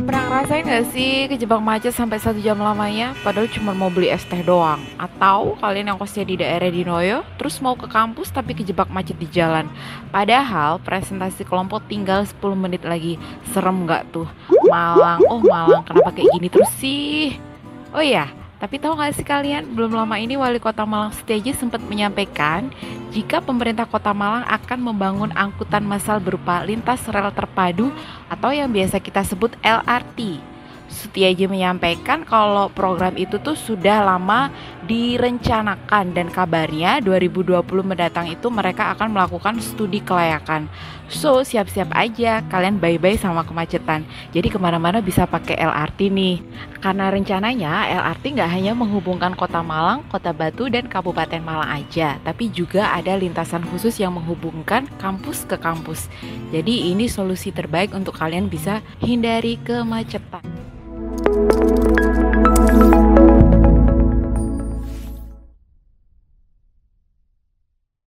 Ngerasain gak sih kejebak macet sampai satu jam lamanya padahal cuma mau beli es teh doang? Atau kalian yang kosnya di daerah Dinoyo terus mau ke kampus tapi kejebak macet di jalan? Padahal presentasi kelompok tinggal 10 menit lagi. Serem gak tuh? Malang, oh Malang kenapa kayak gini terus sih? Oh iya, tapi tahu nggak sih kalian, belum lama ini Wali Kota Malang Setiaji sempat menyampaikan jika pemerintah Kota Malang akan membangun angkutan massal berupa lintas rel terpadu atau yang biasa kita sebut LRT. Sutiaji menyampaikan kalau program itu tuh sudah lama direncanakan dan kabarnya 2020 mendatang itu mereka akan melakukan studi kelayakan. So siap-siap aja kalian bye-bye sama kemacetan. Jadi ke mana-mana bisa pakai LRT nih. Karena rencananya LRT nggak hanya menghubungkan kota Malang, kota Batu, dan Kabupaten Malang aja, tapi juga ada lintasan khusus yang menghubungkan kampus ke kampus. Jadi ini solusi terbaik untuk kalian bisa hindari kemacetan.